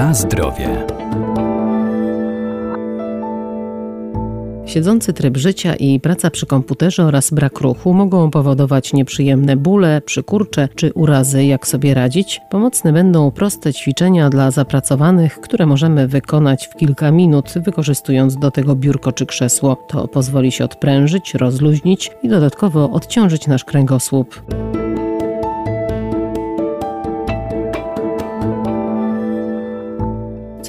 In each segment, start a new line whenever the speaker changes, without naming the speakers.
Na zdrowie.
Siedzący tryb życia i praca przy komputerze oraz brak ruchu mogą powodować nieprzyjemne bóle, przykurcze czy urazy. Jak sobie radzić? Pomocne będą proste ćwiczenia dla zapracowanych, które możemy wykonać w kilka minut, wykorzystując do tego biurko czy krzesło. To pozwoli się odprężyć, rozluźnić i dodatkowo odciążyć nasz kręgosłup.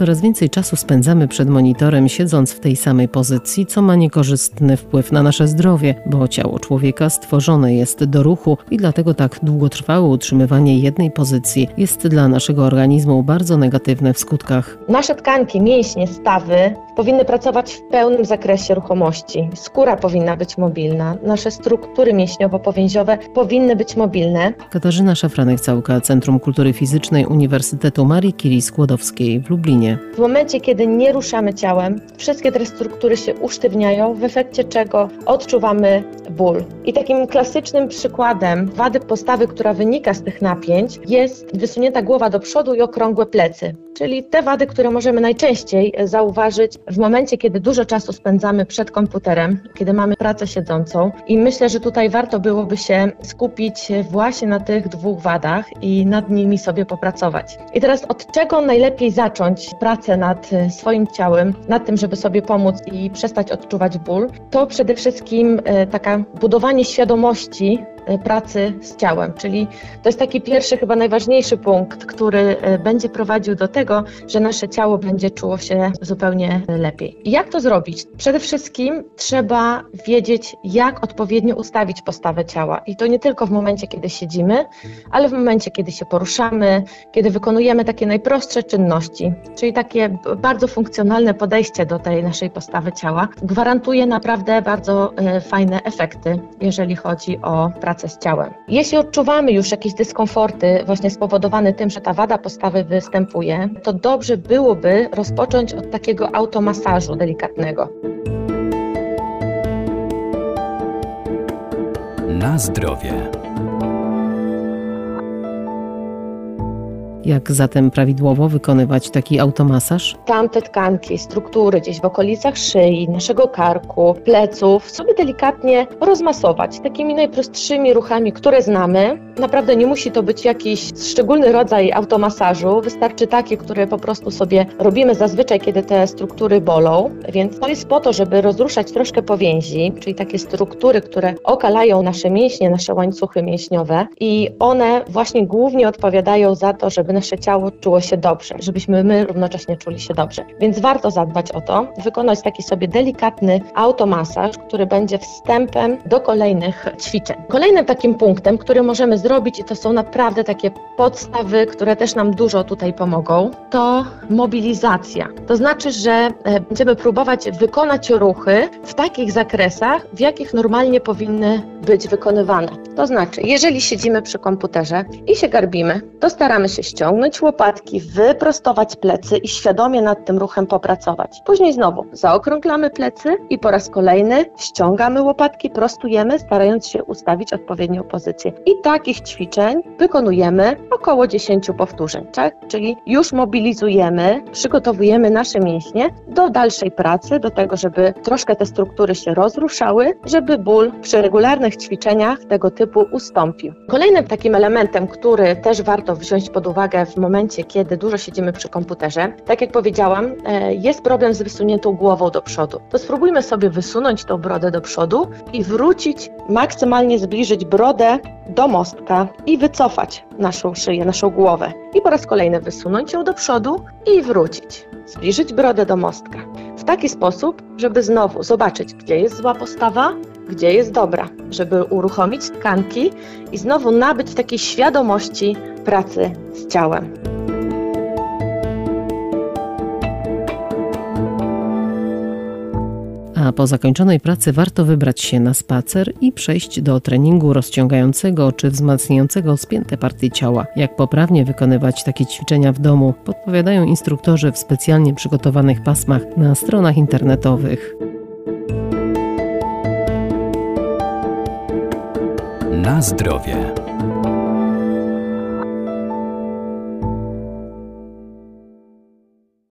Coraz więcej czasu spędzamy przed monitorem, siedząc w tej samej pozycji, co ma niekorzystny wpływ na nasze zdrowie, bo ciało człowieka stworzone jest do ruchu i dlatego tak długotrwałe utrzymywanie jednej pozycji jest dla naszego organizmu bardzo negatywne w skutkach.
Nasze tkanki, mięśnie, stawy powinny pracować w pełnym zakresie ruchomości. Skóra powinna być mobilna, nasze struktury mięśniowo-powięziowe powinny być mobilne.
Katarzyna Szafranek-Całka, Centrum Kultury Fizycznej Uniwersytetu Marii Curie Skłodowskiej w Lublinie.
W momencie, kiedy nie ruszamy ciałem, wszystkie te struktury się usztywniają, w efekcie czego odczuwamy ból. I takim klasycznym przykładem wady postawy, która wynika z tych napięć, jest wysunięta głowa do przodu i okrągłe plecy. Czyli te wady, które możemy najczęściej zauważyć w momencie, kiedy dużo czasu spędzamy przed komputerem, kiedy mamy pracę siedzącą. I myślę, że tutaj warto byłoby się skupić właśnie na tych dwóch wadach i nad nimi sobie popracować. I teraz od czego najlepiej zacząć pracę nad swoim ciałem, nad tym, żeby sobie pomóc i przestać odczuwać ból? To przede wszystkim e, taka budowanie świadomości pracy z ciałem. Czyli to jest taki pierwszy, chyba najważniejszy punkt, który e, będzie prowadził do tego, że nasze ciało będzie czuło się zupełnie lepiej. Jak to zrobić? Przede wszystkim trzeba wiedzieć, jak odpowiednio ustawić postawę ciała. I to nie tylko w momencie, kiedy siedzimy, ale w momencie, kiedy się poruszamy, kiedy wykonujemy takie najprostsze czynności, czyli takie bardzo funkcjonalne podejście do tej naszej postawy ciała, gwarantuje naprawdę bardzo e, fajne efekty, jeżeli chodzi o pracę z ciałem. Jeśli odczuwamy już jakieś dyskomforty właśnie spowodowane tym, że ta wada postawy występuje, to dobrze byłoby rozpocząć od takiego automasażu delikatnego.
Na zdrowie.
Jak zatem prawidłowo wykonywać taki automasaż?
Tamte tkanki, struktury gdzieś w okolicach szyi, naszego karku, pleców sobie delikatnie rozmasować takimi najprostszymi ruchami, które znamy. Naprawdę nie musi to być jakiś szczególny rodzaj automasażu, wystarczy takie, które po prostu sobie robimy zazwyczaj, kiedy te struktury bolą. Więc to jest po to, żeby rozruszać troszkę powięzi, czyli takie struktury, które okalają nasze mięśnie, nasze łańcuchy mięśniowe i one właśnie głównie odpowiadają za to, żeby nasze ciało czuło się dobrze, żebyśmy my równocześnie czuli się dobrze. Więc warto zadbać o to, wykonać taki sobie delikatny automasaż, który będzie wstępem do kolejnych ćwiczeń. Kolejnym takim punktem, który możemy zrobić, i to są naprawdę takie podstawy, które też nam dużo tutaj pomogą, to mobilizacja. To znaczy, że e, będziemy próbować wykonać ruchy w takich zakresach, w jakich normalnie powinny być wykonywane. To znaczy, jeżeli siedzimy przy komputerze i się garbimy, to staramy się ściągnąć łopatki, wyprostować plecy i świadomie nad tym ruchem popracować. Później znowu zaokrąglamy plecy i po raz kolejny ściągamy łopatki, prostujemy, starając się ustawić odpowiednią pozycję. I takich ćwiczeń wykonujemy około 10 powtórzeń, tak? Czyli już mobilizujemy, przygotowujemy nasze mięśnie do dalszej pracy, do tego, żeby troszkę te struktury się rozruszały, żeby ból przy regularnych ćwiczeniach tego typu ustąpił. Kolejnym takim elementem, który też warto wziąć pod uwagę w momencie, kiedy dużo siedzimy przy komputerze, tak jak powiedziałam, e, jest problem z wysuniętą głową do przodu. To spróbujmy sobie wysunąć tą brodę do przodu i wrócić, maksymalnie zbliżyć brodę do mostka i wycofać naszą szyję, naszą głowę. I po raz kolejny wysunąć ją do przodu i wrócić. Zbliżyć brodę do mostka. W taki sposób, żeby znowu zobaczyć, gdzie jest zła postawa, gdzie jest dobra, żeby uruchomić tkanki i znowu nabyć takiej świadomości pracy z ciałem.
A po zakończonej pracy warto wybrać się na spacer i przejść do treningu rozciągającego czy wzmacniającego spięte partie ciała. Jak poprawnie wykonywać takie ćwiczenia w domu, podpowiadają instruktorzy w specjalnie przygotowanych pasmach na stronach internetowych.
Na zdrowie.